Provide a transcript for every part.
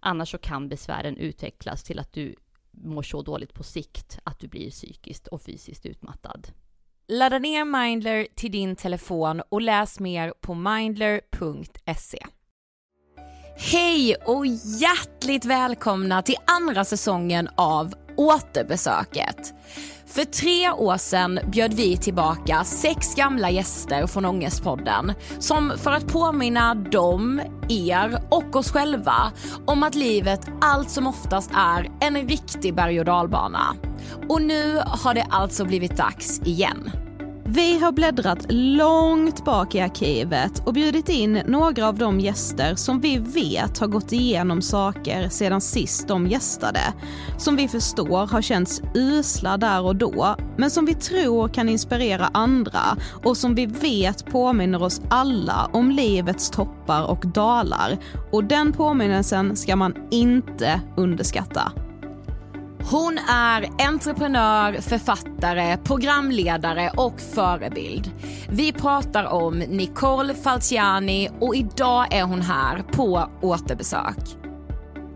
Annars så kan besvären utvecklas till att du mår så dåligt på sikt att du blir psykiskt och fysiskt utmattad. Ladda ner Mindler till din telefon och läs mer på mindler.se. Hej och hjärtligt välkomna till andra säsongen av Återbesöket. För tre år sedan bjöd vi tillbaka sex gamla gäster från Ångestpodden som för att påminna dem, er och oss själva om att livet allt som oftast är en riktig berg och dalbana. Och nu har det alltså blivit dags igen. Vi har bläddrat långt bak i arkivet och bjudit in några av de gäster som vi vet har gått igenom saker sedan sist de gästade. Som vi förstår har känts usla där och då, men som vi tror kan inspirera andra och som vi vet påminner oss alla om livets toppar och dalar. Och den påminnelsen ska man inte underskatta. Hon är entreprenör, författare, programledare och förebild. Vi pratar om Nicole Falciani och idag är hon här på återbesök.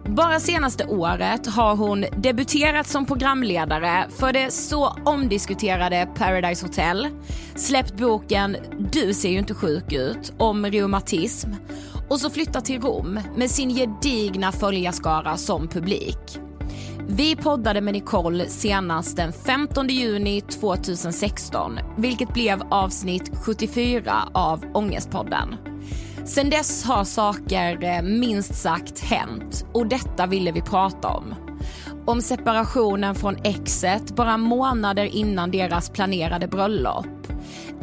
Bara senaste året har hon debuterat som programledare för det så omdiskuterade Paradise Hotel, släppt boken Du ser ju inte sjuk ut om reumatism och så flyttat till Rom med sin gedigna följarskara som publik. Vi poddade med Nicole senast den 15 juni 2016, vilket blev avsnitt 74 av Ångestpodden. Sen dess har saker eh, minst sagt hänt och detta ville vi prata om. Om separationen från exet bara månader innan deras planerade bröllop.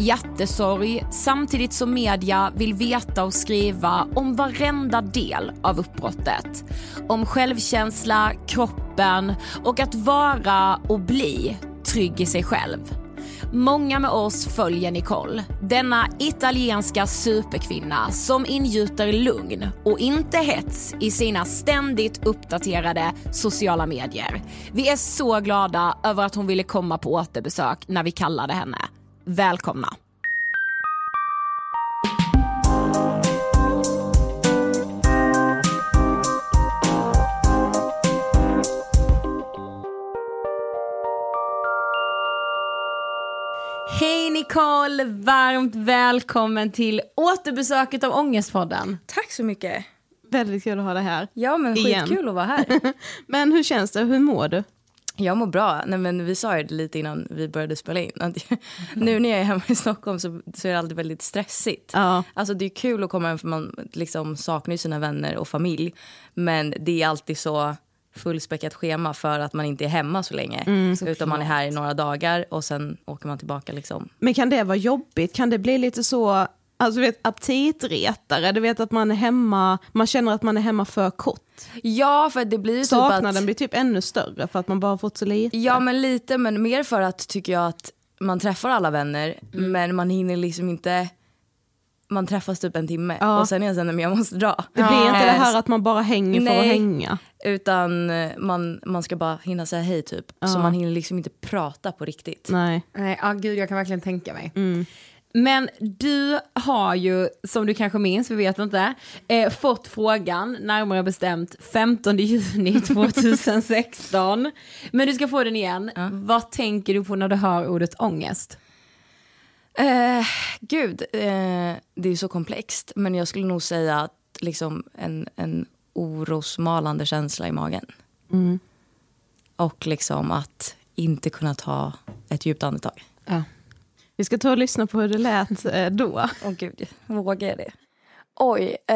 Hjärtesorg samtidigt som media vill veta och skriva om varenda del av uppbrottet. Om självkänsla, kroppen och att vara och bli trygg i sig själv. Många med oss följer Nicole, denna italienska superkvinna som ingjuter lugn och inte hets i sina ständigt uppdaterade sociala medier. Vi är så glada över att hon ville komma på återbesök när vi kallade henne. Välkomna! Hej Nicole, varmt välkommen till återbesöket av Ångestpodden. Tack så mycket. Väldigt kul att ha dig här. Ja men Igen. skitkul att vara här. Men hur känns det? Hur mår du? Jag mår bra. Nej, men vi sa ju det lite innan vi började spela in. Att nu när jag är hemma i Stockholm så, så är det alltid väldigt stressigt. Ja. Alltså det är kul att komma hem för man liksom saknar ju sina vänner och familj. Men det är alltid så fullspäckat schema för att man inte är hemma så länge. utan man är här i några dagar och sen åker man tillbaka liksom. Men kan det vara jobbigt? Kan det bli lite så, alltså du vet aptitretare? Du vet att man är hemma, man känner att man är hemma för kort. Ja för det blir ju typ Saknaden att... blir typ ännu större för att man bara har fått så lite. Ja men lite men mer för att tycker jag att man träffar alla vänner men man hinner liksom inte man träffas typ en timme Ja. och sen är jag såhär, men jag måste dra. Det blir inte det Eh, här att man bara hänger för att Nej. hänga. Utan eh, man, man ska bara hinna säga hej typ. Så man hinner liksom inte prata på riktigt. Nej. Nej, ja gud jag kan verkligen tänka mig. Men du har ju, som du kanske minns, vi vet inte, eh, fått frågan, närmare bestämt 15 juni 2016. Men du ska få den igen. Vad tänker du på när du hör ordet ångest? Eh, gud, eh, det är ju så komplext. Men jag skulle nog säga att liksom en, en orosmalande känsla i magen. Och liksom att inte kunna ta ett djupt andetag. Vi ska ta och lyssna på hur det lät eh, då. Åh gud, vågar jag det? Oj, eh,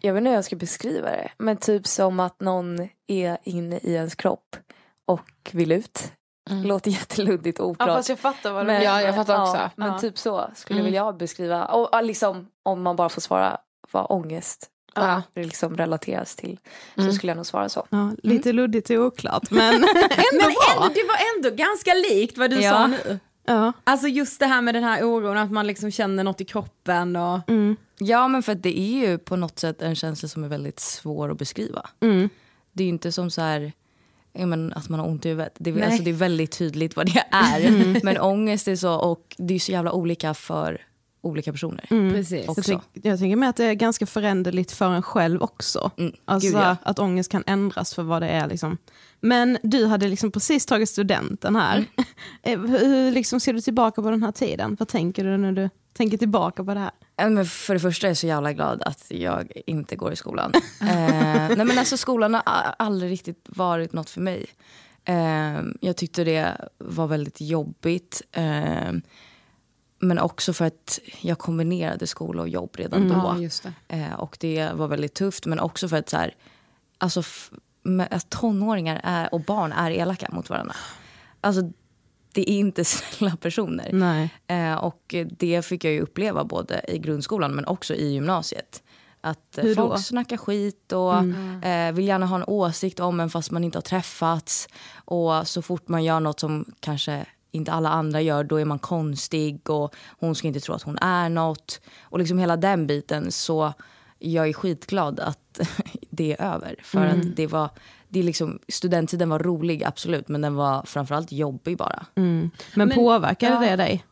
jag vet inte hur jag ska beskriva det. Men typ som att någon är inne i ens kropp och vill ut. Låter jätteluddigt och oklart. jag fattar vad men, Ja, jag fattar också. Ja, men Ja. typ så skulle väl jag beskriva. Och, ja, liksom, om man bara får svara vad ångest Ja. det liksom relateras till. Så skulle jag nog svara så. Ja, lite luddigt och oklart men ändå Men bra. ändå, det var ändå ganska likt vad du Ja. sa nu. Ja. Alltså just det här med den här oron, att man liksom känner något i kroppen och... Mm. Ja, men för att det är ju på något sätt en känsla som är väldigt svår att beskriva. Mm. Det är ju inte som så här, men att man har ont i huvudet. Det är, alltså, det är väldigt tydligt vad det är. Men ångest är så, och det är så jävla olika för olika personer. Precis. Också. Jag, tyck, jag tänker med att det är ganska föränderligt för en själv också. Mm, Alltså gud, ja. att ångest kan ändras för vad det är. Liksom. Men du hade liksom precis tagit studenten här. Mm. Eh, hur liksom ser du tillbaka på den här tiden? Vad tänker du när du tänker tillbaka på det här? Men för det första är jag så jävla glad att jag inte går i skolan. eh, nej men alltså skolan har aldrig riktigt varit något för mig. Eh, jag tyckte det var väldigt jobbigt. Eh, men också för att jag kombinerade skola och jobb redan då. Ja, just det. Eh, och det var väldigt tufft. Men också för att så här, alltså, att tonåringar är, och barn är elaka mot varandra. Alltså, det är inte snälla personer. Nej. Eh, och det fick jag ju uppleva både i grundskolan men också i gymnasiet. Att eh, Hur då? Mm. folk snackar skit och eh, vill gärna ha en åsikt om en fast man inte har träffats. Och så fort man gör något som kanske inte alla andra gör, då är man konstig och hon ska inte tro att hon är något. Och liksom hela den biten. Så jag är skitglad att det är över. För Mm. att det var, det är liksom, studenttiden var rolig, absolut. Men den var framförallt jobbig bara. Mm. Men, påverkade ja. det dig?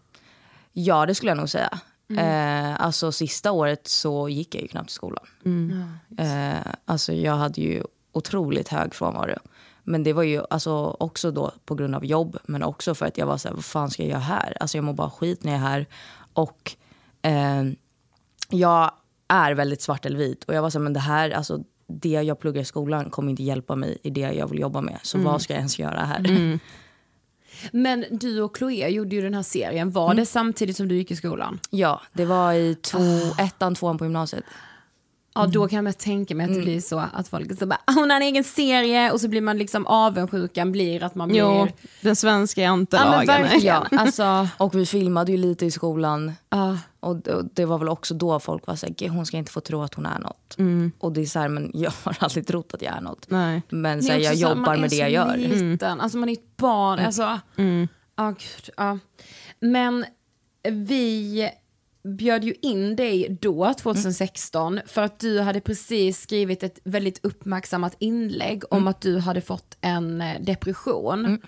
Ja, det skulle jag nog säga. Mm. Eh, alltså sista året så gick jag ju knappt till skolan. Mm. Eh, alltså jag hade ju otroligt hög frånvaro. Men det var ju alltså också då på grund av jobb, men också för att jag var så här, vad fan ska jag göra här? Alltså jag mår bara skit när jag är här. Och eh, jag är väldigt svart eller vit. Och jag var så här, men det här, alltså det jag pluggar i skolan kommer inte hjälpa mig i det jag vill jobba med. Så vad ska jag ens göra här? Men du och Chloé gjorde ju den här serien. Var det samtidigt som du gick i skolan? Ja, det var i två, ettan, tvåan på gymnasiet. Ja, då kan jag tänka mig att det blir så att folk så bara, "Ah, hon har en egen serie och så blir man liksom avundsjukan blir att man blir... Jo, den svenska ja, jantelagen. verkligen. Alltså, Och vi filmade ju lite i skolan. ja. Och och det var väl också då folk var såhär, hon ska inte få tro att hon är något. Och det är så här, men jag har aldrig trott att jag är något. Nej. Men Det så är här, jag så, jobbar med det jag gör. Liten. Alltså man är ett barn. Alltså, ja, gud, ja. Men vi bjöd ju in dig då, 2016, för att du hade precis skrivit ett väldigt uppmärksammat inlägg om att du hade fått en eh, depression.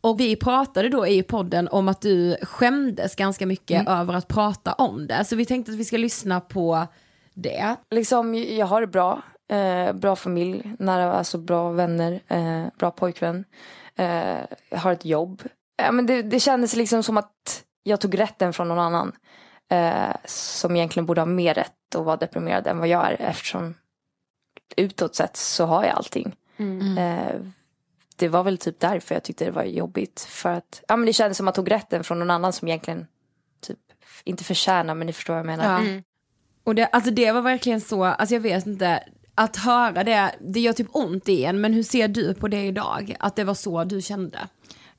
Och vi pratade då i podden om att du skämdes ganska mycket över att prata om det. Så vi tänkte att vi ska lyssna på det. Liksom, jag har det bra. Eh, bra familj, nära, alltså bra vänner, eh, bra pojkvän. Eh, jag har ett jobb. Men det, det kändes liksom som att jag tog rätten från någon annan. Eh, som egentligen borde ha mer rätt att vara deprimerad än vad jag är. Eftersom utåt sett så har jag allting. Eh, det var väl typ därför jag tyckte det var jobbigt. För att ja, men det kändes som att jag tog rätten från någon annan som egentligen typ inte förtjänar men ni förstår vad jag menar. Ja. Och det, alltså det var verkligen så, alltså jag vet inte, att höra det, det gör typ ont i en, men hur ser du på det idag? Att det var så du kände?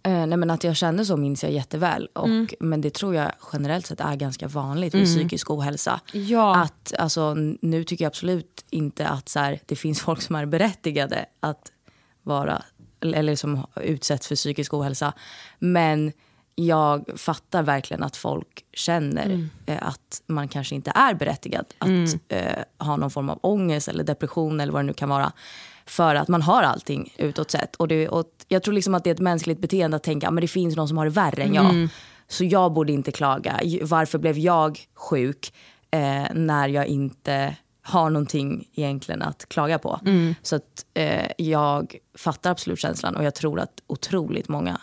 Eh, nej, men att jag kände så minns jag jätteväl. Och, Men det tror jag generellt sett är ganska vanligt med psykisk ohälsa. Ja. Att, alltså, nu tycker jag absolut inte att så här, det finns folk som är berättigade att vara eller som utsätts för psykisk ohälsa. Men jag fattar verkligen att folk känner eh, att man kanske inte är berättigad att eh, ha någon form av ångest eller depression eller vad det nu kan vara. För att man har allting utåt sett. Och, det, och jag tror liksom att det är ett mänskligt beteende att tänka att men det finns någon som har det värre än jag. Så jag borde inte klaga. Varför blev jag sjuk eh, när jag inte har någonting egentligen att klaga på? Så att eh, jag fattar absolut känslan och jag tror att otroligt många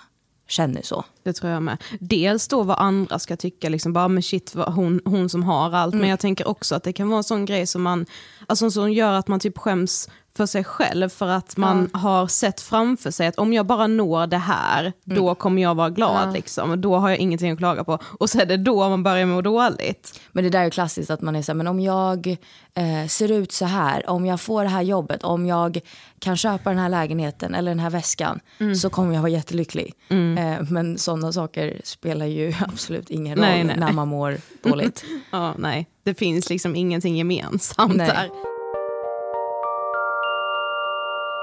känner så. Det tror jag med. Dels då vad andra ska tycka, liksom bara men shit hon, hon som har allt. Men jag tänker också att det kan vara en sån grej som man, alltså som gör att man typ skäms för sig själv för att man har sett framför sig att om jag bara når det här, då kommer jag vara glad. Liksom. Då har jag ingenting att klaga på. Och så är det då man börjar må dåligt. Men det där är klassiskt att man är så här, men om jag eh, ser ut så här, om jag får det här jobbet, om jag kan köpa den här lägenheten eller den här väskan så kommer jag vara jättelycklig. Eh, men sådana saker spelar ju absolut ingen roll Nej, nej. när man mår dåligt. Ja, nej, det finns liksom ingenting gemensamt Nej. där.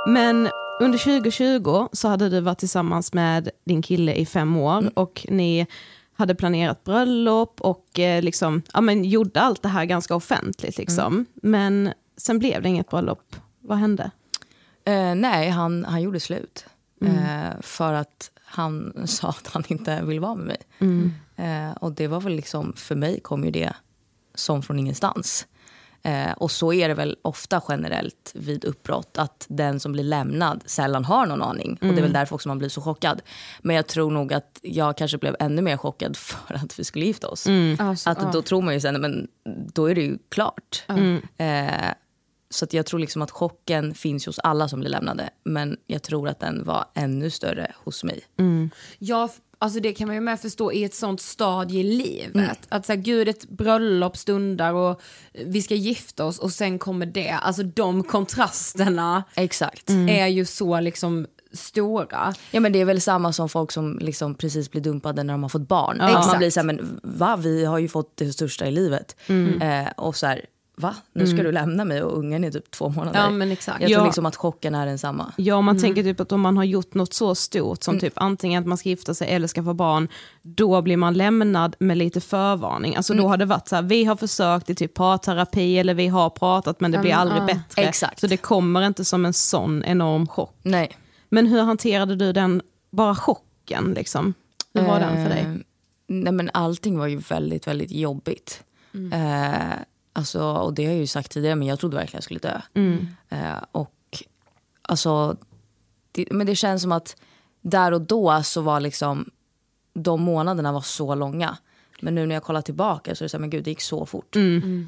Men under 2020 så hade du varit tillsammans med din kille i fem år och ni hade planerat bröllop och eh, liksom, ja, men gjorde allt det här ganska offentligt. Liksom. Mm. Men sen blev det inget bröllop. Vad hände? Eh, nej, han, han gjorde slut. Mm. Eh, för att han sa att han inte vill vara med mig. Mm. Eh, och det var väl liksom, för mig kom ju det som från ingenstans. Eh, och så är det väl ofta generellt vid uppbrott att den som blir lämnad sällan har någon aning. Och det är Mm. väl därför också man blir så chockad. Men jag tror nog att jag kanske blev ännu mer chockad för att vi skulle gifta oss. Mm. Alltså, Att då tror man ju sen, men då är det ju klart. Mm. Eh, så att jag tror liksom att chocken finns hos alla som blir lämnade. Men jag tror att den var ännu större hos mig. Ja, f- alltså det kan man ju med förstå i ett sånt stadie i livet. Mm. Att säga gud ett bröllop stundar och vi ska gifta oss och sen kommer det. Alltså de kontrasterna Exakt. är ju så liksom stora. Ja, men det är väl samma som folk som liksom precis blir dumpade när de har fått barn. Ja. Man blir så här, men va? Vi har ju fått det största i livet. Eh, och så här, va? Nu ska du lämna mig och ungen är typ två månader. Ja men exakt. jag tror Ja. liksom att chocken är densamma. Ja, man tänker typ att om man har gjort något så stort som typ antingen att man ska gifta sig eller skaffa barn, då blir man lämnad med lite förvarning. Alltså då har det varit så här, vi har försökt i typ parterapi eller vi har pratat men det blir aldrig bättre. Exakt. Så det kommer inte som en sån enorm chock. Nej. Men hur hanterade du den, bara chocken liksom? Hur var den för dig? Eh, Nej, men allting var ju väldigt, väldigt jobbigt. Eh, alltså, och det har jag ju sagt tidigare, men jag trodde verkligen jag skulle dö. Eh, och alltså, det, men det känns som att där och då så var liksom, de månaderna var så långa. Men nu när jag kollar tillbaka så är det så här, men gud det gick så fort.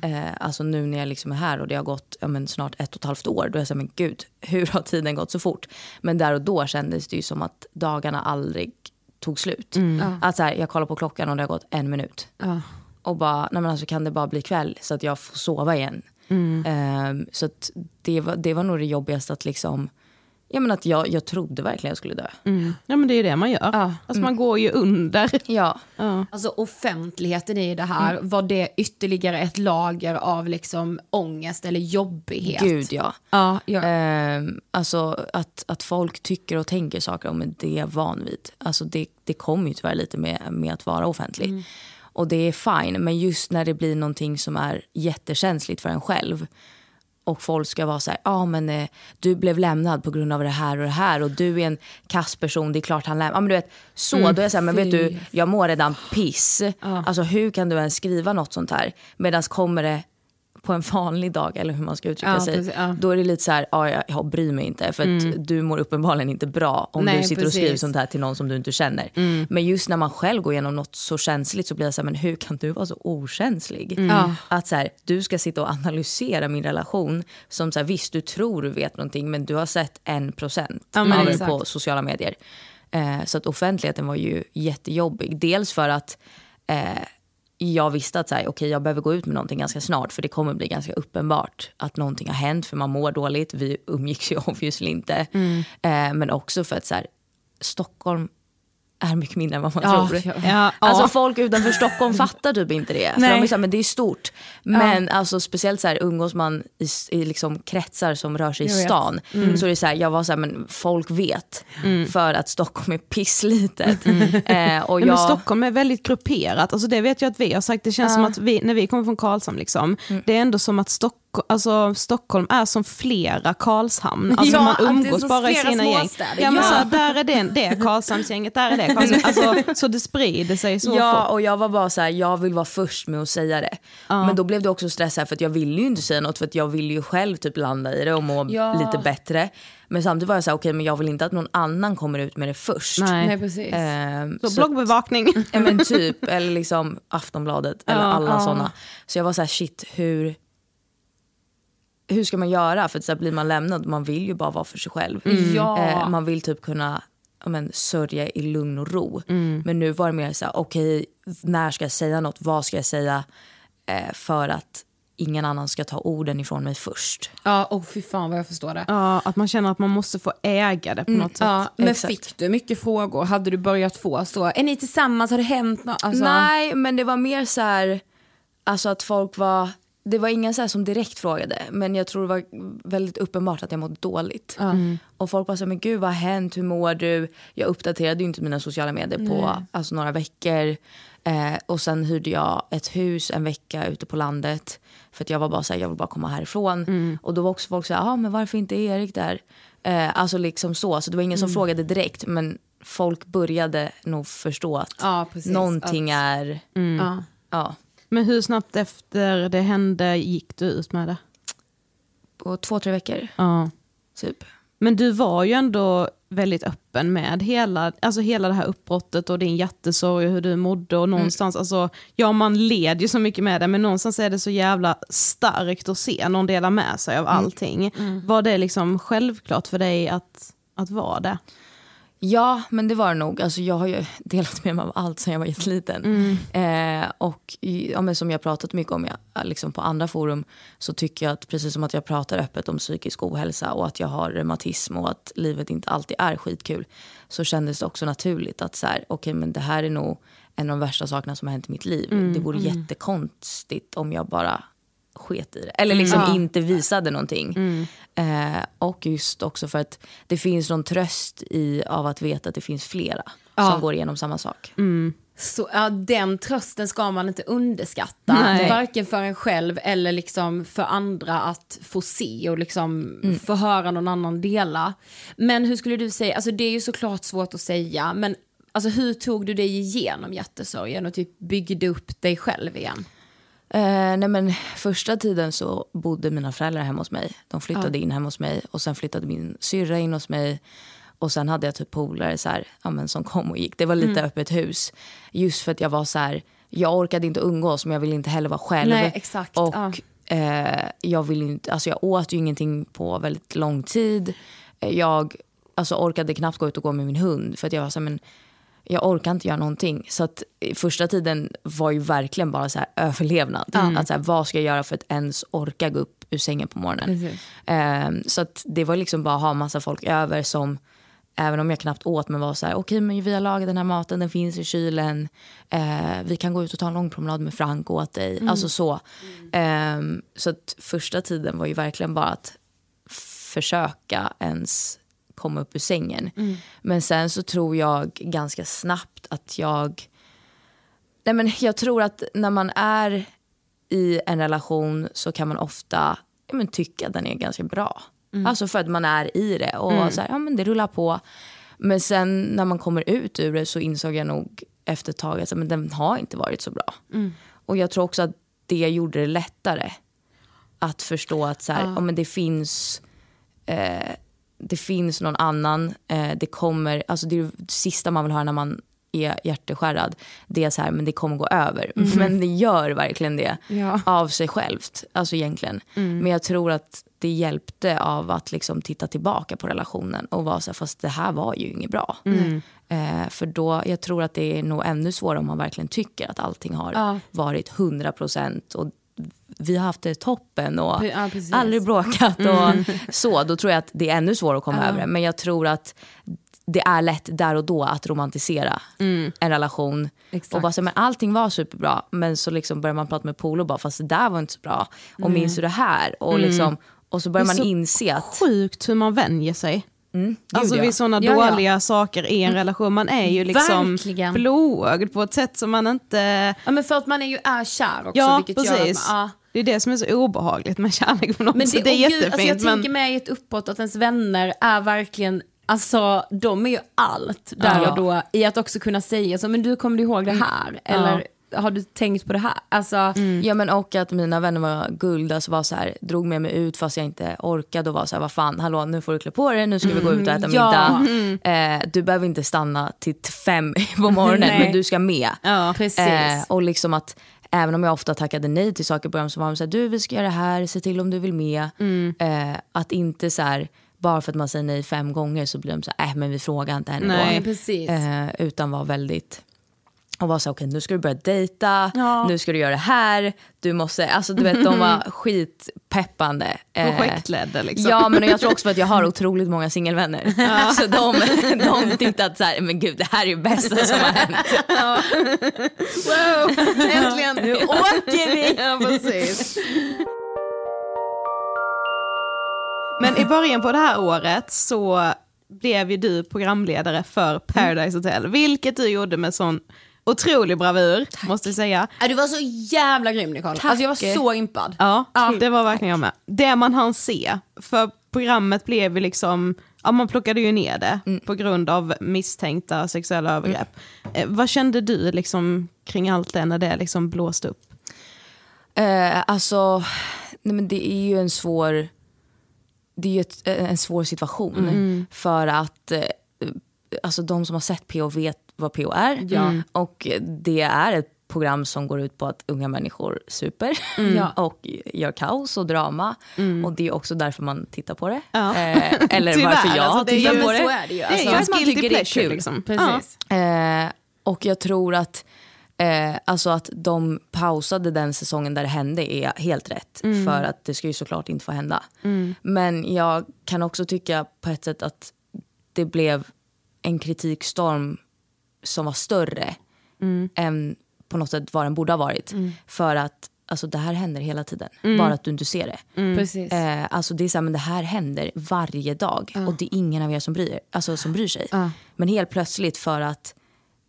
Eh, alltså nu när jag liksom är här och det har gått ja, men snart ett och ett halvt år, då är jag så här, men gud hur har tiden gått så fort? Men där och då kändes det ju som att dagarna aldrig tog slut. Att så här, jag kollar på klockan och det har gått en minut. Ja. Och bara, nej men alltså kan det bara bli kväll så att jag får sova igen. Ehm, så att det, var, det var nog det jobbigaste att liksom, ja men att jag, jag trodde verkligen jag skulle dö. Ja men det är ju det man gör. Ja. Alltså man går ju under. Ja. Ja. Alltså offentligheten i det här, var det ytterligare ett lager av liksom ångest eller jobbighet? Gud ja. Ja, ja. Ehm, alltså att, att folk tycker och tänker saker om det är van vid. Alltså det, det kommer ju tyvärr lite med, med att vara offentlig. Och det är fine, men just när det blir någonting som är jättekänsligt för en själv och folk ska vara så här, ja ah, men eh, du blev lämnad på grund av det här och det här och du är en kass person, det är klart han lämnar. Ja men du vet, så då är jag så här, men vet du, jag mår redan piss. Alltså hur kan du ens skriva något sånt här? Medan kommer det på en vanlig dag, eller hur man ska uttrycka Ja, sig, precis, ja. då är det lite så här, ja, jag, jag bryr mig inte. För att du mår uppenbarligen inte bra om Nej, du sitter och skriver precis. sånt här till någon som du inte känner. Men just när man själv går igenom något så känsligt så blir jag så här, men hur kan du vara så okänslig? Ja. Att så här, du ska sitta och analysera min relation som så här, visst du tror du vet någonting men du har sett en procent Ja, av det på sociala medier. Eh, så att offentligheten var ju jättejobbig. Dels för att eh, jag visste att så här, okay, jag behöver gå ut med någonting ganska snart för det kommer bli ganska uppenbart att någonting har hänt för man mår dåligt. Vi umgicks ju obviously inte. Eh, men också för att så här, Stockholm är mycket mindre än vad man Ja, tror. ja. Ja, Alltså ja. folk utanför Stockholm fattar typ inte det. För Nej. de är så här, men det är stort. Men alltså, speciellt så här, umgås man i, i liksom kretsar som rör sig i Jag stan. Så är det så här, jag var så här, men folk vet. För att Stockholm är pisslitet. Eh, och Ja, men jag, Stockholm är väldigt grupperat, alltså det vet jag att vi har sagt, det känns som att vi, när vi kommer från Karlshamn, liksom, det är ändå som att Stock, alltså, Stockholm är som flera Karlshamn, alltså Ja, man umgås som bara i sina gäng. småstäder. Ja, men Ja. Så här, där är det, det är Karlshamnsgänget, där är det Karlshamn, alltså, så det sprider sig så Ja, fort. och jag var bara så här, jag vill vara först med att säga det. Men då blev det också stress här för att jag ville ju inte säga något för att jag ville ju själv typ landa i det och må Ja. lite bättre. Men samtidigt var jag så här, okej men jag vill inte att någon annan kommer ut med det först. Nej. Nej precis. Ehm, Så så- bloggbevakning. Ja men typ, eller liksom Aftonbladet eller Ja, alla ja. sådana. Så jag var så här, shit hur, hur ska man göra? För att så här, blir man lämnad, man vill ju bara vara för sig själv. Ja. Eh, man vill typ kunna men, sörja i lugn och ro. Men nu var det mer så här, okej när ska jag säga något? Vad ska jag säga? Eh, för att ingen annan ska ta orden ifrån mig först. Ja, och fy fan vad jag förstår det. Ja, att man känner att man måste få äga det på något sätt. Ja, men Exakt. fick du mycket frågor? Hade du börjat få så? Är ni tillsammans? Har det hänt något? Alltså, Nej, men det var mer så här, alltså att folk var, det var ingen så här som direkt frågade men jag tror det var väldigt uppenbart att jag mådde dåligt. Och folk bara så här, men gud vad har hänt, hur mår du? Jag uppdaterade ju inte mina sociala medier på alltså, några veckor. Eh, och sen hyrde jag ett hus en vecka ute på landet. För att jag var bara så här, jag vill bara komma härifrån. Och då var också folk så här, ja men varför inte Erik där? Eh, alltså liksom så, så det var ingen som frågade direkt men folk började nog förstå att Ja, precis. någonting är, Ja. ja. Men hur snabbt efter det hände gick du ut med det? På två, tre veckor Ja. typ. Men du var ju ändå väldigt öppen med hela, alltså hela det här uppbrottet och din hjärtesorg och hur du mådde och någonstans, alltså, ja man led ju så mycket med det men någonstans är det så jävla starkt att se någon dela med sig av allting. Var det liksom självklart för dig att, att vara det? Ja, men det var det nog. Alltså, jag har ju delat med mig av allt sen jag var jätteliten. Eh, och ja, men som jag pratat mycket om jag, liksom på andra forum så tycker jag att precis som att jag pratar öppet om psykisk ohälsa och att jag har reumatism och att livet inte alltid är skitkul så kändes det också naturligt att så här, okej men det här är nog en av de värsta sakerna som har hänt i mitt liv. Det vore jättekonstigt om jag bara sket i det. Eller liksom inte visade någonting. Eh, och just också för att det finns någon tröst i av att veta att det finns flera som går igenom samma sak. Så, ja, den trösten ska man inte underskatta. Nej. Varken för en själv eller liksom för andra att få se och liksom få höra någon annan dela. Men hur skulle du säga, alltså det är ju såklart svårt att säga, men alltså hur tog du dig igenom hjärtesorgen och typ byggde upp dig själv igen? Eh, nej men, första tiden så bodde mina föräldrar hemma hos mig. De flyttade in hemma hos mig och sen flyttade min syrra in hos mig. Och sen hade jag typ polare så här, ja, men som kom och gick. Det var lite öppet hus. Just för att jag var så här, jag orkade inte umgås men jag ville inte heller vara själv. Nej, exakt, Och ja. eh, jag vill inte, alltså jag åt ju ingenting på väldigt lång tid. Eh, Jag alltså, orkade knappt gå ut och gå med min hund för att jag var så här, men jag orkar inte göra någonting. Så att eh, första tiden var ju verkligen bara så här överlevnad. Att så här, vad ska jag göra för att ens orka gå upp ur sängen på morgonen? Ehm, så att det var liksom bara att ha massa folk över som Även om jag knappt åt men var så här, okej men vi har lagat den här maten, den finns i kylen. Eh, vi kan gå ut och ta en lång promenad med Frank åt dig. Alltså så. Ehm, så att första tiden var ju verkligen bara att försöka ens komma upp ur sängen. Men sen så tror jag ganska snabbt att jag... Nej men jag tror att när man är i en relation så kan man ofta ja, men, tycka att den är ganska bra. Alltså för att man är i det och så här, ja, men det rullar på. Men sen när man kommer ut ur det så insåg jag nog efter ett tag att men den har inte varit så bra. Och jag tror också att det gjorde det lättare att förstå att så här, ja. men det finns eh, det finns någon annan. Eh, det kommer, alltså det, är det sista man vill höra när man är hjärteskärrad. Det är så här, men det kommer gå över. Men det gör verkligen det Ja. av sig självt. Alltså egentligen. Men jag tror att det hjälpte av att liksom titta tillbaka på relationen och vara så här, fast det här var ju inget bra. Eh, för då, jag tror att det är nog ännu svårare om man verkligen tycker att allting har Ja. varit 100% och vi har haft det toppen och Ja, aldrig bråkat och så. Då tror jag att det är ännu svårare att komma över det. Men jag tror att det är lätt där och då att romantisera en relation. Exakt. Och bara så, men allting var superbra men så liksom börjar man prata med Polo och bara fast det där var inte så bra. Och minns du det här? Och, liksom, och så börjar Det är man så inse att Sjukt hur man vänjer sig. Alltså ja. vid sådana Ja, ja. dåliga saker i en relation. Man är ju liksom Verkligen. blåögd på ett sätt som man inte... Ja men för att man är ju är kär också. Ja, precis. man, ja. Det är det som är så obehagligt med kärlek på något Men det, Det är åh gud, jättefint. alltså jag men... tänker mig i ett uppbrott att ens vänner är verkligen, alltså de är ju allt där Ja. och då i att också kunna säga så, men du kommer du ihåg det här? Eller har du tänkt på det här? Alltså, Ja men och att mina vänner var guld, alltså var så här, drog med mig ut fast jag inte orkade och var så här, vad fan, hallå nu får du klä på dig, nu ska vi gå ut och äta Ja. middag. Eh, du behöver inte stanna till fem på morgonen men du ska med. Ja. precis. Eh, och liksom att även om jag ofta tackade nej till saker i början så var de så här, du vi ska göra det här, se till om du vill med. Eh, att inte så här, bara för att man säger nej fem gånger så blir de så här, äh men vi frågar inte henne Nej, då. precis. Eh, utan var väldigt och var så okej okay, nu ska du börja dejta, ja. nu ska du göra det här, du måste, alltså du vet de var skitpeppande. Projektledda liksom. Ja men jag tror också att jag har otroligt många singelvänner. Ja. Så de, de tyckte att så här, men gud det här är det bästa som har hänt. Ja. Wow, äntligen, nu åker vi! Ja, precis. Men i början på det här året så blev ju du programledare för Paradise Hotel, vilket du gjorde med sån otrolig bravur, Tack. måste jag säga. du var så jävla grym Nicole. Tack. Alltså jag var så impad. Ja, ja. det var verkligen jag med. Det man hann se, för programmet blev ju liksom, ja man plockade ju ner det mm. på grund av misstänkta sexuella övergrepp. Mm. Vad kände du liksom kring allt det när det liksom blåste upp? Eh, alltså, nej men det är ju en svår det är ju ett, eh, en svår situation. Mm. För att eh, alltså de som har sett PO vet vad PO är. Ja. Och det är ett program som går ut på att unga människor super mm. och gör kaos och drama. Mm. Och det är också därför man tittar på det. Ja. Eh, eller Tyvärr, varför jag alltså, tittar på det. Är det ju. Alltså. Det är alltså, man tycker det är kul. Liksom. Precis. Ja. Eh, och jag tror att Eh, alltså att de pausade den säsongen där det hände är helt rätt. Mm. För att det ska ju såklart inte få hända. Mm. Men jag kan också tycka på ett sätt att det blev en kritikstorm som var större mm. än på något sätt vad den borde ha varit. Mm. För att alltså, det här händer hela tiden, mm. bara att du inte ser det. Mm. Eh, alltså, det är så här, men det här händer varje dag och det är ingen av er som bryr, alltså, som bryr sig. Men helt plötsligt för att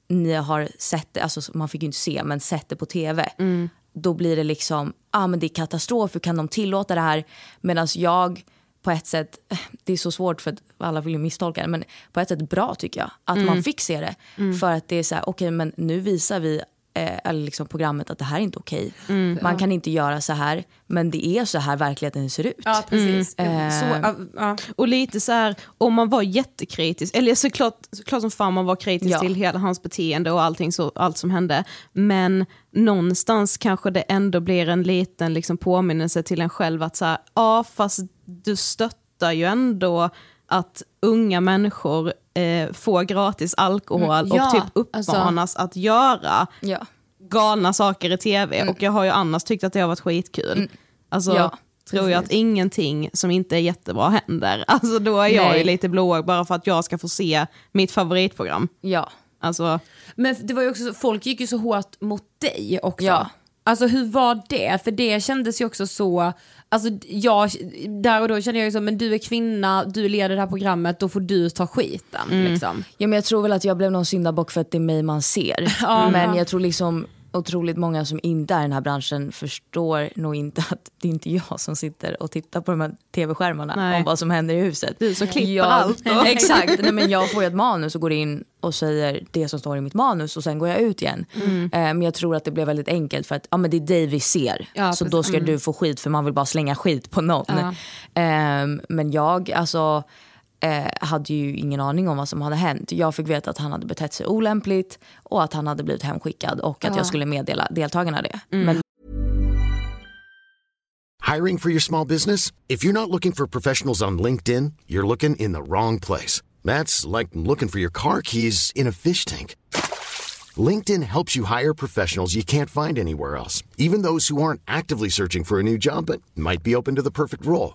ni har sett det, alltså man fick ju inte se, men sett det på tv. Mm. Då blir det liksom, ah, men det är katastrof, hur kan de tillåta det här? Medan jag på ett sätt, det är så svårt för att alla vill ju misstolka det, men på ett sätt bra tycker jag att mm. man fick se det. Mm. För att det är så här, okej okay, men nu visar vi eh, eller liksom programmet att det här är inte okej. Mm, Man ja. kan inte göra så här, men det är så här verkligheten ser ut. Ja, precis. Mm. Så, uh, uh. Och lite så här, om man var jättekritisk, eller såklart, såklart som fan man var kritisk ja. till hela hans beteende och allting så, allt som hände, men någonstans kanske det ändå blir en liten liksom, påminnelse till en själv att så här, ja fast du stöttar ju ändå att unga människor eh, får gratis alkohol mm, ja, och typ uppmanas alltså, att göra ja. galna saker i tv. Mm. Och jag har ju annars tyckt att det har varit skitkul. Mm. Alltså, ja, tror jag att ingenting som inte är jättebra händer. Alltså då är jag Nej. ju lite blåögd bara för att jag ska få se mitt favoritprogram. Ja. Alltså. Men det var ju också, folk gick ju så hårt mot dig också. Ja. Alltså hur var det? För det kändes ju också så, alltså jag, där och då kände jag ju så, men du är kvinna, du leder det här programmet, då får du ta skiten. Mm. Liksom. Ja men jag tror väl att jag blev någon syndabock för att det är mig man ser. Men jag tror liksom otroligt många som inte är i den här branschen förstår nog inte att det är inte jag som sitter och tittar på de här tv-skärmarna om vad som händer i huset. Du som klipper jag, allt. Exakt, Nej, men jag får ett manus och går in och säger det som står i mitt manus och sen går jag ut igen. Mm. Eh, men jag tror att det blev väldigt enkelt för att ja, men det är dig vi ser. Ja, så då ska mm. du få skit för man vill bara slänga skit på någon. Ja. Eh, men jag, alltså eh, hade ju ingen aning om vad som hade hänt. Jag fick veta att han hade betett sig olämpligt och att han hade blivit hemskickad och att ja. jag skulle meddela deltagarna det. Mm. Men... Hiring for your small business? If you're not looking for professionals on LinkedIn, you're looking in the wrong place. That's like looking for your car keys in a fish tank. LinkedIn helps you hire professionals you can't find anywhere else, even those who aren't actively searching for a new job but might be open to the perfect role.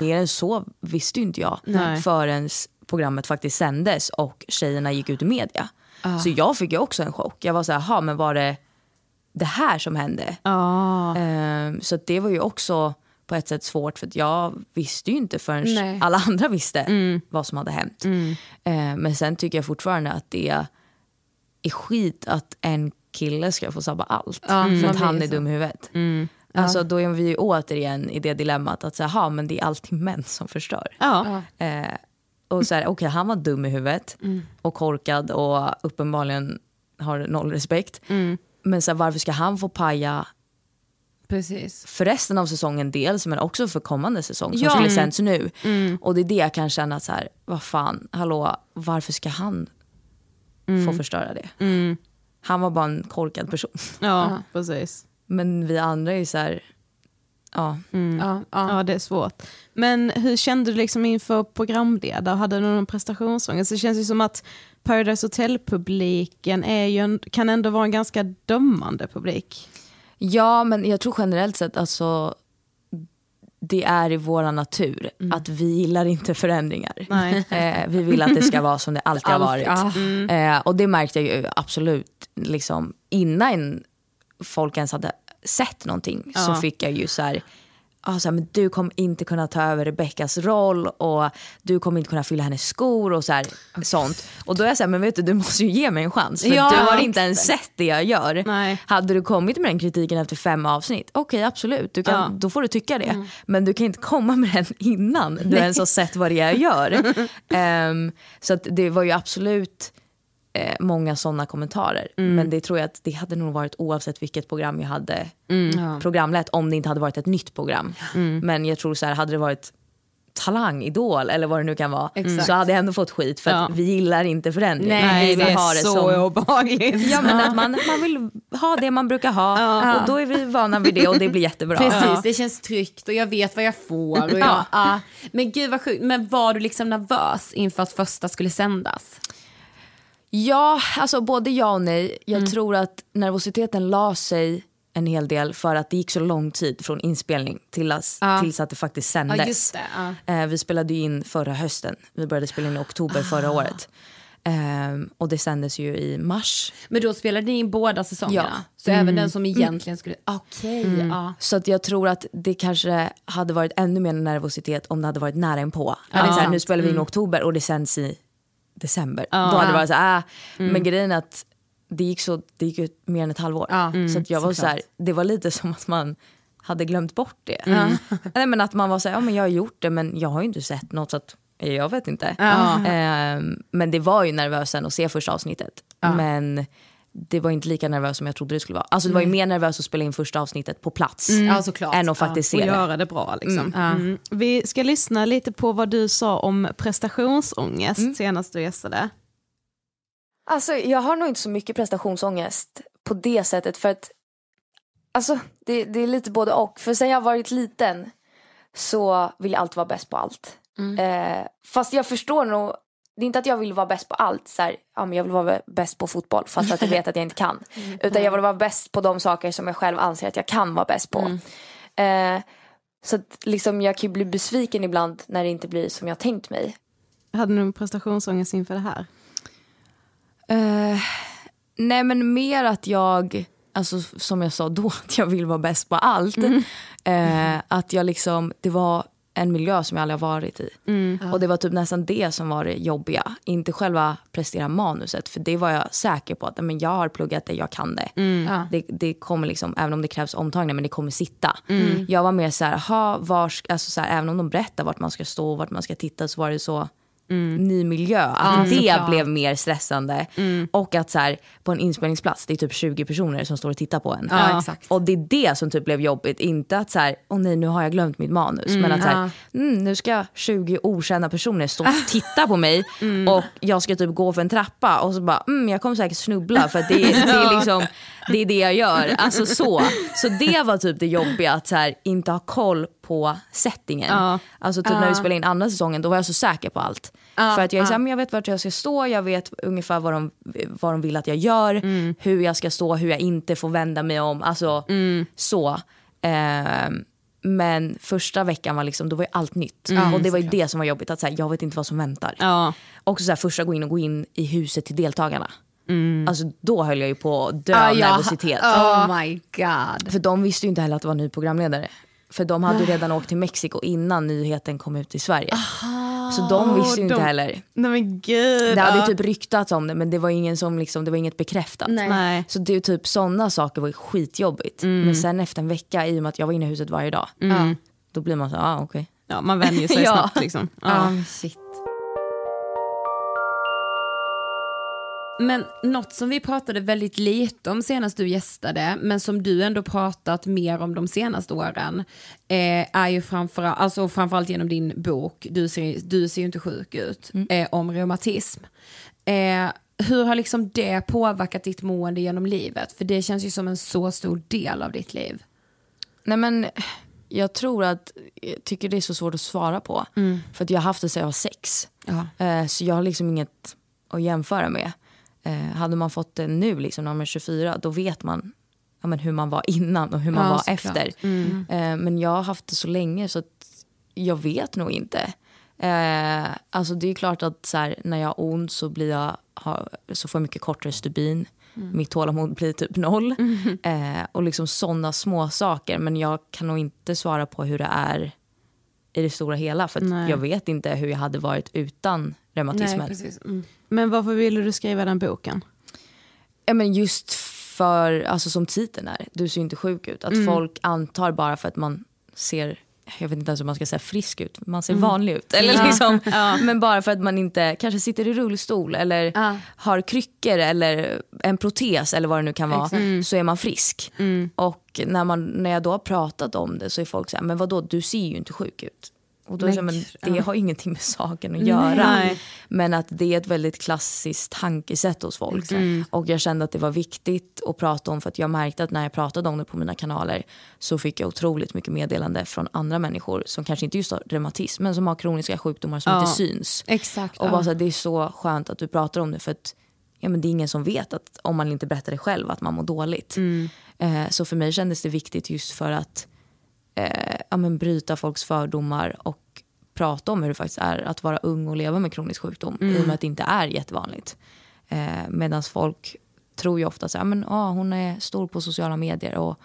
Mer än så visste ju inte jag Nej. förrän programmet faktiskt sändes och tjejerna gick ut i media. Så jag fick ju också en chock. Jag var så här, "Jaha, men var det det här som hände? Ja. Ehm, så det var ju också på ett sätt svårt för jag visste ju inte förrän Nej. alla andra visste vad som hade hänt. Ehm, men sen tycker jag fortfarande att det är skit att en kille ska få sabba allt Ja, för att han är dum i huvudet. Alltså, då är vi ju återigen i det dilemmat att säga, "Ha, men det är alltid män som förstör. Ja. Eh, och så här, okej han var dum i huvudet Mm. och korkad och uppenbarligen har noll respekt. Mm. Men så här, varför ska han få paja Precis. för resten av säsongen dels men också för kommande säsong som Ja. skulle Mm. sänds nu. Och det är det jag kan känna så här, vad fan, hallå, varför ska han Mm. få förstöra det? Han var bara en korkad person. Ja, precis. Men vi andra är så här, ja. Ja, ja. Ja, det är svårt. Men hur kände du liksom inför programledare? Hade du någon prestationsångest? Det känns ju som att Paradise Hotel-publiken ju kan ändå vara en ganska dömande publik. Ja, men jag tror generellt sett alltså det är i vår natur att vi gillar inte förändringar. Nej. Eh, vi vill att det ska vara som det alltid har varit. ja. Eh, och det märkte jag ju absolut liksom, innan folk ens hade sett någonting så fick jag ju så här, så här, men du kommer inte kunna ta över Rebeckas roll och du kommer inte kunna fylla hennes skor och så här, sånt. Och då är jag så här, men vet du, du måste ju ge mig en chans. För Ja, du har inte ens sett det jag gör. Nej. Hade du kommit med den kritiken efter fem avsnitt, okej absolut, du kan, Ja. då får du tycka det. Men du kan inte komma med den innan du ens har sett vad det är jag gör. Ehm, så det var ju absolut eh, många sådana kommentarer. Men det tror jag att det hade nog varit oavsett vilket program jag hade programlett om det inte hade varit ett nytt program. Men jag tror så här, hade det varit Talang, Idol eller vad det nu kan vara så hade jag ändå fått skit för att Ja. vi gillar inte förändring. Nej, vi det vill är ha det så som obehagligt. Ja men att man, man vill ha det man brukar ha och då är vi vana vid det och det blir jättebra. Precis, det känns tryggt och jag vet vad jag får. Och jag, ja. Men gud vad sjukt, men var du liksom nervös inför att första skulle sändas? Ja, alltså både ja och nej. Jag tror att nervositeten la sig en hel del för att det gick så lång tid från inspelning till att, tills att det faktiskt sändes. Ja, just det, ja. Eh, vi spelade ju in förra hösten. Vi började spela in i oktober förra året. Ehm, och det sändes ju i mars. Men då spelade ni in båda säsongerna? Ja. Så även den som egentligen skulle... Okej, ja. Så att jag tror att det kanske hade varit ännu mer nervositet om det hade varit nära inpå. det är Ja. Så här, sant. nu spelar vi in i oktober och det sänds i december. Då hade det varit så här, äh. men grejen är att det gick, så, det gick ju mer än ett halvår. Ja, så att jag var så här, det var lite som att man hade glömt bort det. Nej, men att man var så här, ja men jag har gjort det men jag har ju inte sett något så att jag vet inte. Ehm, men det var ju nervöst sen att se första avsnittet. Men det var inte lika nervös som jag trodde det skulle vara. Alltså det var ju mer nervöst att spela in första avsnittet på plats. Ja, såklart. Än att faktiskt Och se det. göra det bra liksom. Mm. Vi ska lyssna lite på vad du sa om prestationsångest senast du gästade. Alltså jag har nog inte så mycket prestationsångest på det sättet för att Alltså det, det är lite både och. För sen jag varit liten så vill jag alltid vara bäst på allt. Eh, fast jag förstår nog, det är inte att jag vill vara bäst på allt. Så här, ja, men jag vill vara bäst på fotboll fast att jag vet att jag inte kan. Utan jag vill vara bäst på de saker som jag själv anser att jag kan vara bäst på. Eh, så att liksom jag kan ju bli besviken ibland när det inte blir som jag tänkt mig. Hade du prestationsångest inför det här? Eh, nej men mer att jag, alltså som jag sa då, att jag vill vara bäst på allt. Eh, att jag liksom, det var en miljö som jag aldrig har varit i. Och det var typ nästan det som var det jobbiga. Inte själva prestera manuset för det var jag säker på att men jag har pluggat det, jag kan det. det. Det kommer liksom, även om det krävs omtagningar, men det kommer sitta. Jag var mer så här, ha, var, alltså så här, även om de berättar vart man ska stå och vart man ska titta så var det så, ny miljö. Att det såklart. blev mer stressande. Och att så här, på en inspelningsplats, det är typ 20 personer som står och tittar på en. Ja, exakt. Och det är det som typ blev jobbigt. Inte att så här, åh nej nu har jag glömt mitt manus. men att så här, mm, nu ska 20 okända personer stå och titta på mig och jag ska typ gå för en trappa och så bara, mm, jag kommer säkert snubbla för att det, det, är liksom, det är det jag gör. Alltså så. Så det var typ det jobbiga, att så här, inte ha koll på settingen. Ja. Alltså typ när vi spelade in andra säsongen, då var jag så säker på allt. För att jag är så här, men jag vet vart jag ska stå, jag vet ungefär vad de, vad de vill att jag gör, hur jag ska stå, hur jag inte får vända mig om. Alltså så. Ehm, men första veckan var liksom, då var ju allt nytt. och det var ju det som var jobbigt, att så här, jag vet inte vad som väntar. Ja. Också så här, första gå in och gå in i huset till deltagarna. Alltså då höll jag ju på att dö Ja, av ja. nervositet. Oh my god. För de visste ju inte heller att det var en ny programledare. För de hade redan åkt till Mexiko innan nyheten kom ut i Sverige. Så de visste ju inte de- heller. Nej men gud. Det hade ju ja. typ ryktats om det men det var, ingen som liksom, det var inget bekräftat. Nej. Så det är ju typ sådana saker var ju skitjobbigt. Men sen efter en vecka, i och med att jag var inne i huset varje dag, då blir man så ah, okej. Ja, man vänjer sig Ja. snabbt liksom. Ja. Ja, shit. Men något som vi pratade väldigt lite om senast du gästade, men som du ändå pratat mer om de senaste åren, eh, är ju framförallt, alltså framförallt genom din bok, Du ser, du ser ju inte sjuk ut, eh, om reumatism. Eh, hur har liksom det påverkat ditt mående genom livet? För det känns ju som en så stor del av ditt liv. Nej men jag tror att, jag tycker det är så svårt att svara på. För att jag har haft det sedan jag var sex. Ja. Eh, så jag har liksom inget att jämföra med. Eh, hade man fått det nu liksom, när man är 24 då vet man ja, men hur man var innan och hur man Ja, var efter. Eh, men jag har haft det så länge så jag vet nog inte. Eh, alltså det är klart att så här, när jag har ont så, blir jag, har, så får jag mycket kortare stubin. Mitt tålamod blir typ noll. Eh, och liksom sådana små saker. Men jag kan nog inte svara på hur det är i det stora hela. För Nej. jag vet inte hur jag hade varit utan reumatismen. precis. Mm. Men varför ville du skriva den boken? Ja, men just för, alltså som titeln är, du ser inte sjuk ut. Att folk antar bara för att man ser, jag vet inte ens om man ska säga frisk ut, man ser vanlig ut. Eller liksom, Men bara för att man inte kanske sitter i rullstol eller har kryckor eller en protes eller vad det nu kan vara, så är man frisk. Och när, man, när jag då har pratat om det så är folk så här, men vadå du ser ju inte sjuk ut. Och då men det har ingenting med saken att göra. Nej. Men att det är ett väldigt klassiskt tankesätt hos folk. Och jag kände att det var viktigt att prata om för att jag märkte att när jag pratade om det på mina kanaler så fick jag otroligt mycket meddelande från andra människor som kanske inte just har reumatism men som har kroniska sjukdomar som Ja. inte syns. Exakt. Och ja. bara så här, det är så skönt att du pratar om det för att ja, men det är ingen som vet att om man inte berättar det själv att man mår dåligt. Eh, så för mig kändes det viktigt just för att eh, ja, men bryta folks fördomar och prata om hur det faktiskt är att vara ung och leva med kronisk sjukdom i och med att det inte är jättevanligt. Eh, Medan folk tror ju ofta så här, men, ah, hon är stor på sociala medier och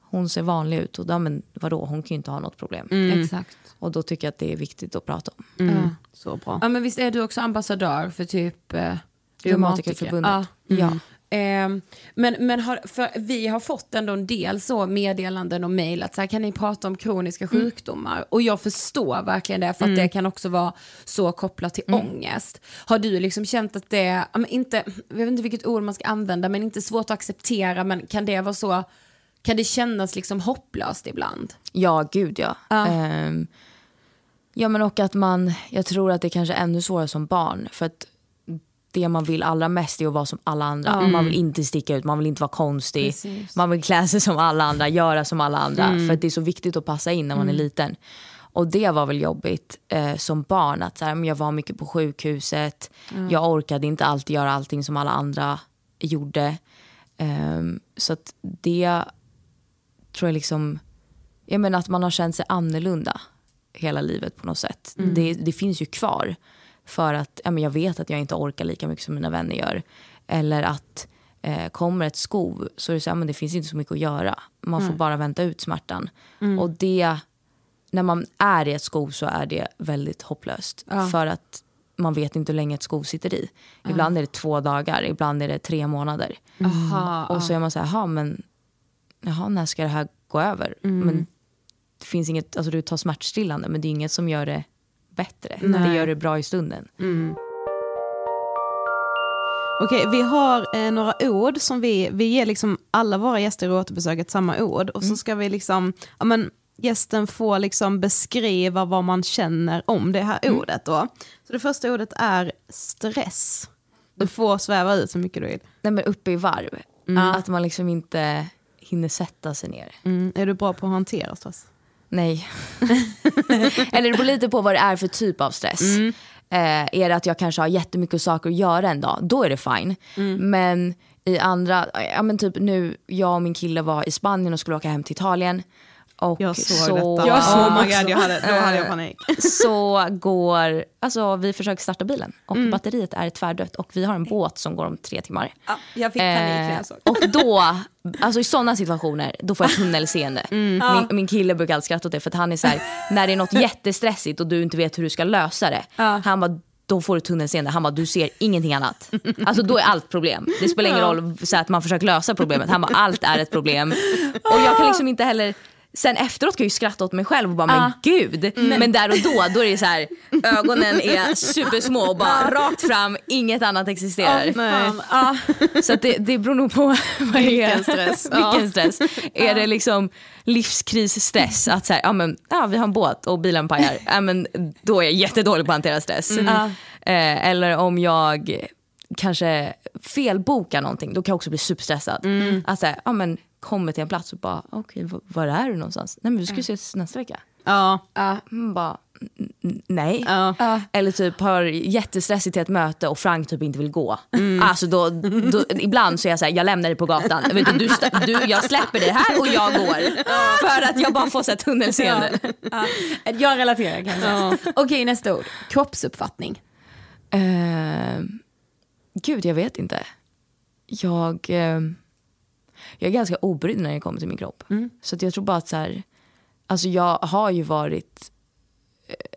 hon ser vanlig ut och ja, men, vadå, hon kan ju inte ha något problem. Exakt. Och då tycker jag att det är viktigt att prata om. Mm. Så bra. Ja men visst är du också ambassadör för typ eh, Reumatikerförbundet. Ja. Ja. Ehm, men men har, för vi har fått ändå en del så meddelanden och mejl att så här, kan ni prata om kroniska sjukdomar? Och jag förstår verkligen det för att det kan också vara så kopplat till ångest. Har du liksom känt att det, inte, jag vet inte vilket ord man ska använda, men inte svårt att acceptera, men kan det vara så, kan det kännas liksom hopplöst ibland? Ja, gud ja. Ja. Ehm, ja men och att man, jag tror att det kanske är ännu svårare som barn. För att det man vill allra mest är att vara som alla andra. Man vill inte sticka ut, man vill inte vara konstig. Precis. Man vill klä sig som alla andra, göra som alla andra. För att det är så viktigt att passa in när man är liten. Och det var väl jobbigt eh, som barn. Att så här, jag var mycket på sjukhuset. Jag orkade inte alltid göra allting som alla andra gjorde. Ehm, så att det tror jag liksom, jag menar att man har känt sig annorlunda hela livet på något sätt. Det, det finns ju kvar. För att ja, men jag vet att jag inte orkar lika mycket som mina vänner gör. Eller att eh, kommer ett skov så är det så här, men det finns inte så mycket att göra. Man får bara vänta ut smärtan. Och det, när man är i ett skov så är det väldigt hopplöst. För att man vet inte hur länge ett skov sitter i. Ibland är det två dagar, ibland är det tre månader. Aha, Och så är man så här, men jaha, när ska det här gå över? Men det finns inget, alltså du tar smärtstillande men det är inget som gör det bättre. Nej. Det gör det bra i stunden. Okej, vi har eh, några ord som vi, vi ger liksom alla våra gäster i återbesöket samma ord och så ska vi liksom, ja men gästen får liksom beskriva vad man känner om det här ordet då. Så det första ordet är stress. Du får sväva ut så mycket du vill. Nej, men uppe i varv. Att man liksom inte hinner sätta sig ner. Mm. Är du bra på att hantera stress? Nej. Eller det beror lite på vad det är för typ av stress. Eh, är det att jag kanske har jättemycket saker att göra en dag, då är det fine. Men i andra, ja men typ nu, jag och min kille var i Spanien och skulle åka hem till Italien. Och Jag såg så, detta. oh my god, jag hade, då hade jag panik. så går, alltså vi försöker starta bilen och batteriet är tvärdött och vi har en båt som går om tre timmar. jag fick panik när Eh, jag såg. och då, alltså i sådana situationer, då får jag tunnelseende. Min, min kille brukar alltid skratta åt det för att han är så här, när det är något jättestressigt och du inte vet hur du ska lösa det. Han bara, då får du tunnelseende. Han bara, du ser ingenting annat. Alltså då är allt problem. Det spelar ingen roll så att man försöker lösa problemet. Han bara, allt är ett problem. Och jag kan liksom inte heller Sen efteråt kan jag ju skratta åt mig själv och bara, men gud. Men där och då, då är det så här, ögonen är supersmå och bara rakt fram, inget annat existerar. Nej. Så att det, det beror nog på vad det är. Vilken stress. Vilken stress. Är det liksom livskrisstress, att så här, ja, men, ja, vi har en båt och bilen pajar, ja, men, då är jag jättedålig på att hantera stress. Eh, eller om jag kanske felbokar någonting, då kan jag också bli superstressad. Att så här, ja, men, kommer till en plats och bara, okej, v- var är du någonstans? Nej men vi ska ju ses nästa vecka. Ja. Man bara, "N- n- nej. Ja. Eller typ har jättestressigt till ett möte och Frank typ inte vill gå. Alltså då, då, ibland så är jag så här, jag lämnar dig på gatan. Vet du, du, du, jag släpper det här och jag går. För att jag bara får så här tunnelseende. Jag relaterar kanske. Okej, nästa ord. Kroppsuppfattning. Eh, gud, jag vet inte. Jag, eh, jag är ganska obrydd när det kommer till min kropp. Så att jag tror bara att så här, alltså jag har ju varit,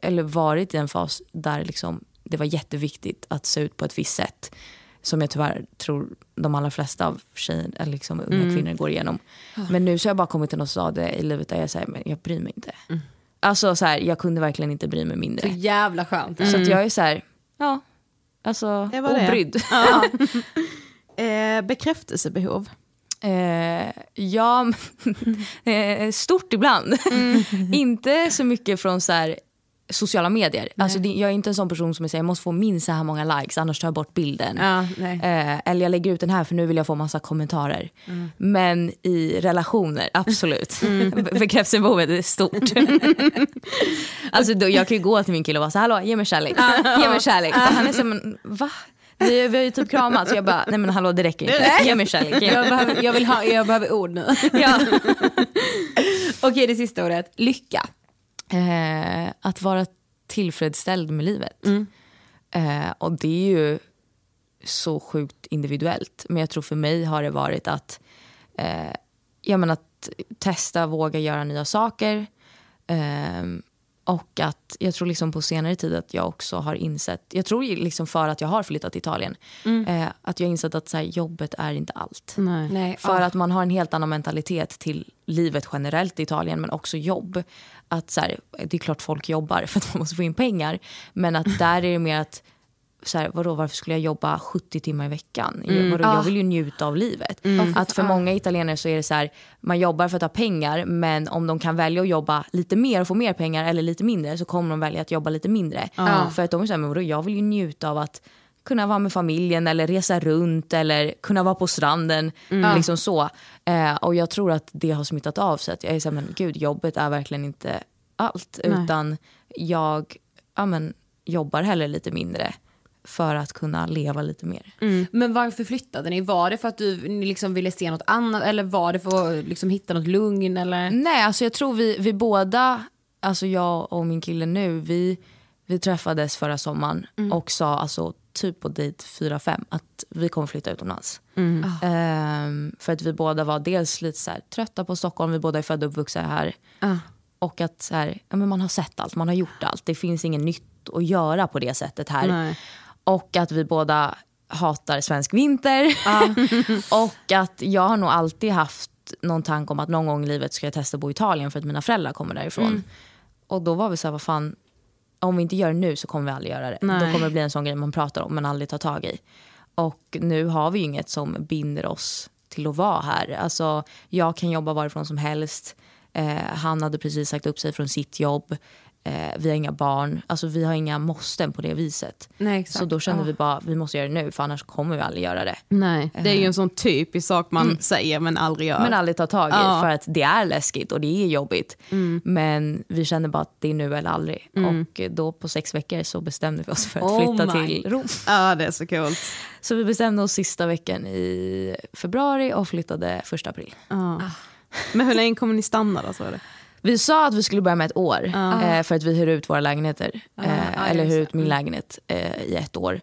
eller varit i en fas där liksom det var jätteviktigt att se ut på ett visst sätt. Som jag tyvärr tror de allra flesta av tjejer, eller liksom unga kvinnor går igenom. Men nu så har jag bara kommit till något stadie i livet där jag säger, men jag bryr mig inte. Alltså så här, jag kunde verkligen inte bry mig mindre. Så jävla skönt. Så att jag är så här, ja, alltså Det var det. obrydd. Eh, bekräftelsebehov. Eh, ja, eh, stort ibland. inte så mycket från så här, sociala medier. Alltså, jag är inte en sån person som säger jag måste få minst så här många likes annars tar jag bort bilden. Ja. Eh, eller jag lägger ut den här för nu vill jag få massa kommentarer. Men i relationer, absolut. Be- Bekräftelsebehovet är stort. alltså, då, jag kan ju gå till min kille och vara så hallå ge mig kärlek. Ge mig kärlek. Och han är men va? Vi, vi har ju typ kramats. Så jag bara, nej men hallå det räcker inte. Ge mig kärlek. Ge Jag behöver, jag, vill ha, jag behöver ord nu. Ja. Okej, det sista ordet. Lycka. Eh, att vara tillfredsställd med livet. Eh, och det är ju så sjukt individuellt. Men jag tror för mig har det varit att, eh, ja, men att testa, våga göra nya saker. Och att jag tror liksom på senare tid att jag också har insett, jag tror liksom för att jag har flyttat till Italien, eh, att jag har insett att så här, jobbet är inte allt. Nej. Nej, För att man har en helt annan mentalitet till livet generellt i Italien men också jobb. Att så här, det är klart folk jobbar för att man måste få in pengar. Men att där är det mer att, så här, vadå, varför skulle jag jobba 70 timmar i veckan? Jag, vadå, jag vill ju njuta av livet. Att för många italienare så är det så här, man jobbar för att ha pengar men om de kan välja att jobba lite mer och få mer pengar eller lite mindre så kommer de välja att jobba lite mindre. För att de är så här, men vadå, jag vill ju njuta av att kunna vara med familjen eller resa runt eller kunna vara på stranden. Liksom så. Eh, och jag tror att det har smittat av sig. Att jag är så här, men gud jobbet är verkligen inte allt. Nej. Utan jag ja, men, jobbar heller lite mindre för att kunna leva lite mer. Men varför flyttade ni? Var det för att du ni liksom ville se något annat eller var det för att liksom hitta något lugn? Eller? Nej, alltså jag tror vi, vi båda, alltså jag och min kille nu, vi, vi träffades förra sommaren och sa alltså typ på dejt 4-5 att vi kommer flytta utomlands. Ehm, för att vi båda var dels lite så här, trötta på Stockholm, vi båda är födda och uppvuxna här. Och att så här, ja, men man har sett allt, man har gjort allt. Det finns inget nytt att göra på det sättet här. Nej. Och att vi båda hatar svensk vinter. och att jag har nog alltid haft någon tanke om att någon gång i livet ska jag testa att bo i Italien för att mina föräldrar kommer därifrån. Och då var vi så här, vad fan, om vi inte gör det nu så kommer vi aldrig göra det. Nej. Då kommer det bli en sån grej man pratar om men aldrig tar tag i. Och nu har vi ju inget som binder oss till att vara här. Alltså, jag kan jobba varifrån som helst. Eh, han hade precis sagt upp sig från sitt jobb. Eh, vi har inga barn. Alltså, vi har inga måsten på det viset. Nej. Så då kände Ja. vi bara vi måste göra det nu för annars kommer vi aldrig göra det. Nej, det är ju en sån typisk sak man säger men aldrig gör. Men aldrig ta tag i Ja. för att det är läskigt och det är jobbigt. Men vi kände bara att det är nu eller aldrig. Och då på sex veckor så bestämde vi oss för att Oh flytta my till Rom. Ja, det är så coolt. Så vi bestämde oss sista veckan i februari och flyttade första april. Ja. Men hur länge kommer ni stanna då? Så är det? Vi sa att vi skulle börja med ett år eh, för att vi hyr ut våra lägenheter. Eh, eller hyr ut min lägenhet eh, i ett år.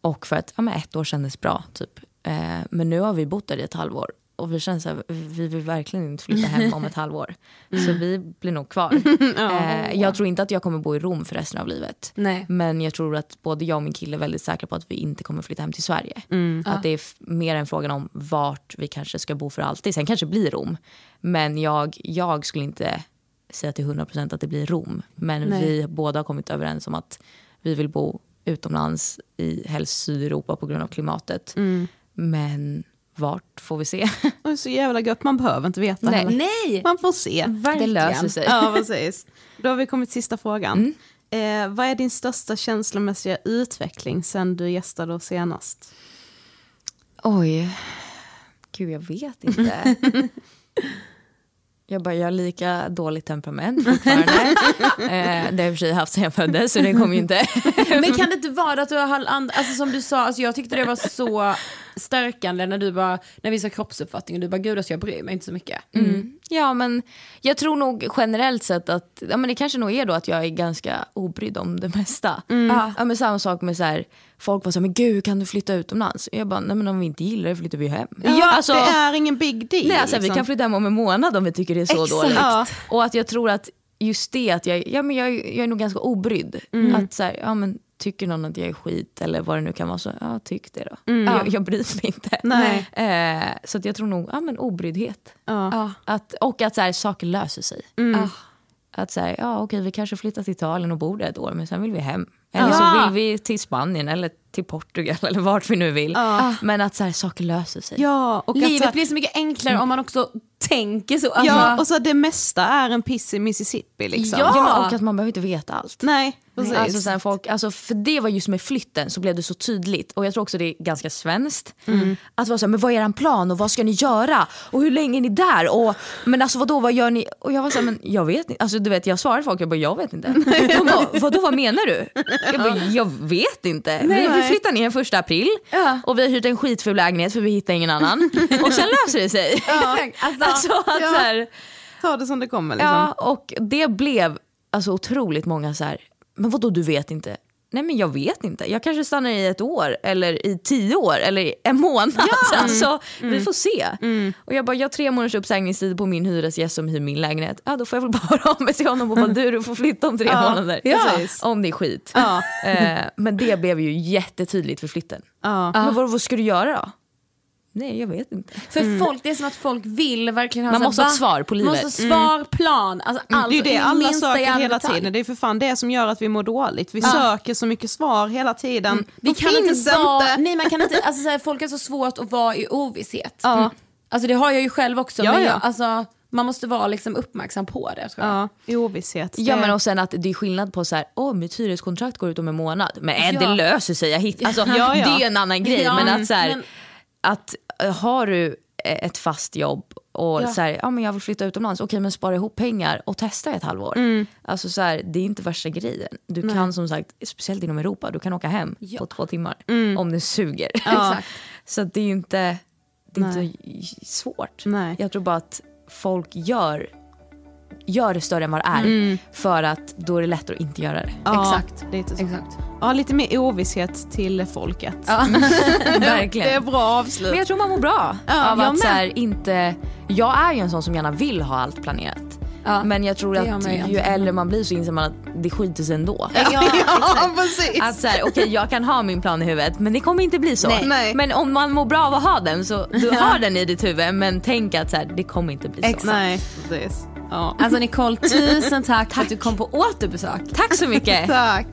Och för att ja, men ett år kändes bra. Typ. Men nu har vi bott där i ett halvår. Och vi känner så här, vi vill verkligen inte flytta hem om ett halvår. Så vi blir nog kvar. eh, jag tror inte att jag kommer bo i Rom för resten av livet. Nej. Men jag tror att både jag och min kille är väldigt säkra på att vi inte kommer flytta hem till Sverige. Att det är mer en frågan om vart vi kanske ska bo för alltid. Sen kanske det blir Rom. Men jag, jag skulle inte säga till 100% att det blir Rom. Men Nej. vi båda har kommit överens om att vi vill bo utomlands i helst Sydeuropa på grund av klimatet. Men vart får vi se. Det är så jävla gött, man behöver inte veta Nej. heller. Nej! Man får se. Det löser sig. Ja, precis. Då har vi kommit till sista frågan. Mm. Eh, vad är din största känslomässiga utveckling sen du gästade oss senast? Oj. Gud, jag vet inte. Jag bara, jag har lika dåligt temperament fortfarande. eh, det har jag i och för sig haft sen jag föddes så det kommer ju inte. Men kan det inte vara att du har alltså som du sa, alltså jag tyckte det var så stärkande när du bara, när vi sa kroppsuppfattning och du bara gud alltså jag bryr mig inte så mycket. Mm. Ja men jag tror nog generellt sett att ja, men det kanske nog är då att jag är ganska obrydd om det mesta. Ja, men samma sak med så här, folk var så här, men gud kan du flytta utomlands? Jag bara, nej men om vi inte gillar det flyttar vi hem. Ja, Alltså- det är ingen big deal. Nej, alltså, Vi liksom. kan flytta hem om en månad om vi tycker det är så Exakt. dåligt. Ja. Och att jag tror att just det att jag, ja, men jag, jag är nog ganska obrydd. Att så här, ja, men, tycker någon att jag är skit eller vad det nu kan vara så ja tyck det då. Jag, jag bryr mig inte. Nej. Eh, så att jag tror nog ja, men obryddhet. Ja. Att, och att så här, saker löser sig. Ah. Att så här, ja okej vi kanske flyttar till Italien och bor där ett år men sen vill vi hem. Eller Ja. så vill vi till Spanien eller till Portugal eller vart vi nu vill. Ja. Men att så här, saker löser sig. Ja, och att, så Livet här- blir så mycket enklare om man också tänker så. Alltså, ja, och så det mesta är en piss i Mississippi liksom. Ja. Ja, och att man behöver inte veta allt. Nej, precis. Alltså, sen folk, alltså, för det var just med flytten så blev det så tydligt och jag tror också det är ganska svenskt. Att vara så här, men vad är er plan och vad ska ni göra och hur länge är ni där? Och, men alltså vadå, vad gör ni? Och jag var så här, men jag vet inte. Alltså, du vet, jag svarade folk, jag bara jag vet inte. De bara, vadå vad menar du? Jag bara, jag vet inte. Vi, vi flyttar ner första april och vi har hyrt en skitful lägenhet för vi hittar ingen annan. Och sen löser det sig. Exakt. Alltså, Alltså, att, Ja. så här, Ta det som det kommer liksom. Ja, och det blev alltså otroligt många så här, men vadå du vet inte? Nej men jag vet inte, jag kanske stannar i ett år eller i tio år eller i en månad. Alltså, Vi får se. Och jag bara, jag har tre månaders uppsägningstid på min hyresgäst som hyr min lägenhet. Ja då får jag väl bara höra av mig till honom och bara du, du får flytta om tre Ja, månader. precis. Om det är skit. Ja. Eh, men det blev ju jättetydligt för flytten. Ja. Men vad, vad ska du göra då? Nej jag vet inte. För folk, det är som att folk vill verkligen ha Man måste ha ett va? svar på livet. Man måste ha svar, plan, alltså allt. det är ju det alla söker hela detalj. tiden. Det är för fan det som gör att vi mår dåligt. Vi söker så mycket svar hela tiden. Vi De kan finns inte vara, inte. nej man kan inte, alltså så här, folk har så svårt att vara i ovisshet. Ja. Alltså det har jag ju själv också, Ja, men ja. jag, alltså, man måste vara liksom uppmärksam på det tror jag. Ja, i ovisshet. Ja men och sen att det är skillnad på så här, åh mitt hyreskontrakt går ut om en månad. Men äh, Ja. det löser sig, jag hittar, alltså, Ja, ja. det är en annan grej. Ja, men att så här, men- att äh, har du eh, ett fast jobb och Ja. så här, ja men jag vill flytta utomlands, okej men spara ihop pengar och testa ett halvår. Mm. Alltså så här, det är inte värsta grejen. Du kan som sagt, speciellt inom Europa, du kan åka hem på två timmar Mm. om det suger. Exakt. så det är ju inte, det är Nej. inte svårt. Nej. Jag tror bara att folk gör, gör det större än vad det är. Mm. För att då är det lättare att inte göra det. Ja, Exakt. Lite så. Exakt. Ja, lite mer ovisshet till folket. Verkligen. Det är bra avslut. Men jag tror man mår bra Ja, av jag att så här, inte... Jag är ju en sån som gärna vill ha allt planerat. Ja. Men jag tror Det att ju äldre man blir så inser man att det skiter sig ändå. Ja, Ja, precis. Att så här, okej jag kan ha min plan i huvudet men det kommer inte bli så. Nej. Nej. Men om man mår bra av att ha den så du har den i ditt huvud men tänk att så här, det kommer inte bli så. Exakt. Nej, precis. Ja. Alltså Nicole, tusen tack, tack för att du kom på återbesök. Tack så mycket. Tack.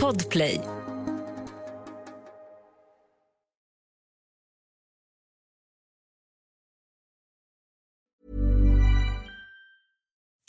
Podplay.